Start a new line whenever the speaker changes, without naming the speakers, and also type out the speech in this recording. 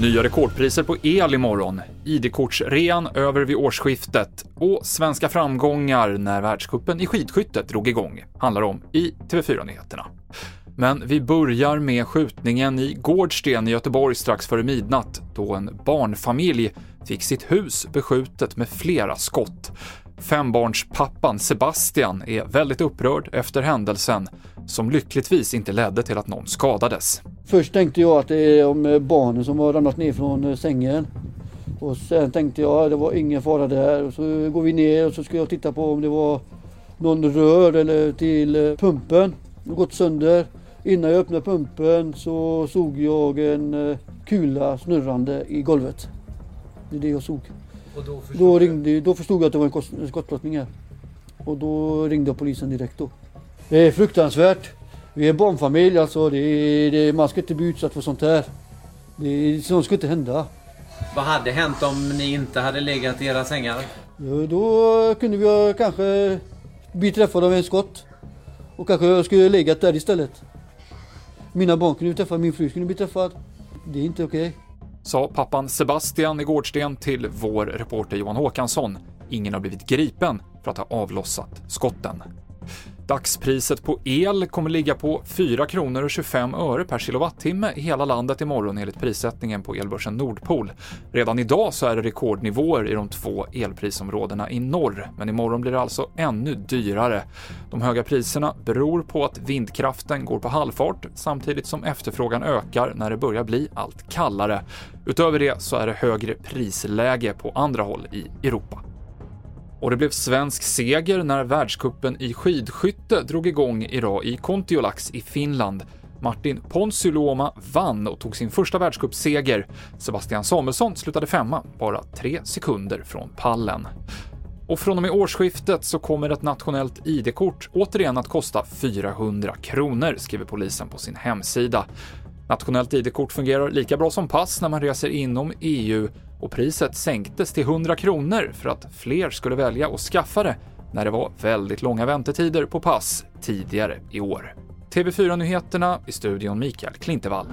Nya rekordpriser på el imorgon, ID-kortsrean över vid årsskiftet och svenska framgångar när världskuppen i skidskytte drog igång, handlar om i TV4-nyheterna. Men vi börjar med skjutningen i Gårdsten i Göteborg strax före midnatt, då en barnfamilj fick sitt hus beskjutet med flera skott. Fembarnspappan Sebastian är väldigt upprörd efter händelsen, som lyckligtvis inte ledde till att någon skadades.
Först tänkte jag att det är om eh, barnen som har ramlat ner från eh, sängen. Och sen tänkte jag att det var ingen fara där. Och så går vi ner och så ska jag titta på om det var någon rör eller till eh, pumpen. Det gått sönder. Innan jag öppnade pumpen så såg jag en kula snurrande i golvet. Det är det jag såg.
Och då förstod,
Då, ringde, då förstod jag att det var en skottlossning här. Och då ringde jag polisen direkt då. Det är fruktansvärt. Vi är en barnfamilj alltså. Det är, det man ska inte bli utsatt för sånt här. Det är, sånt ska inte hända.
Vad hade hänt om ni inte hade legat i era sängar?
Ja, Då kunde vi ha kanske bli träffade av en skott. Och kanske jag skulle legat där istället. Mina barn kunde bli träffade, min fru skulle bli träffad. Det är inte okej.
Sa pappan Sebastian i Gårdsten till vår reporter Johan Håkansson. Ingen har blivit gripen för att ha avlossat skotten. Dagspriset på el kommer ligga på 4 kronor och 25 öre per kilowattimme i hela landet imorgon enligt prissättningen på elbörsen Nordpol. Redan idag så är det rekordnivåer i de två elprisområdena i norr, men imorgon blir det alltså ännu dyrare. De höga priserna beror på att vindkraften går på halvfart samtidigt som efterfrågan ökar när det börjar bli allt kallare. Utöver det så är det högre prisläge på andra håll i Europa. Och det blev svensk seger när världskuppen i skidskytte drog igång idag i Kontiolax i Finland. Martin Ponsiluoma vann och tog sin första världscupseger. Sebastian Samuelsson slutade femma, bara tre sekunder från pallen. Och från och med årsskiftet så kommer ett nationellt ID-kort återigen att kosta 400 kronor, skriver polisen på sin hemsida. Nationellt ID-kort fungerar lika bra som pass när man reser inom EU och priset sänktes till 100 kronor för att fler skulle välja att skaffa det när det var väldigt långa väntetider på pass tidigare i år. TV4-nyheterna i studion Mikael Klintevall.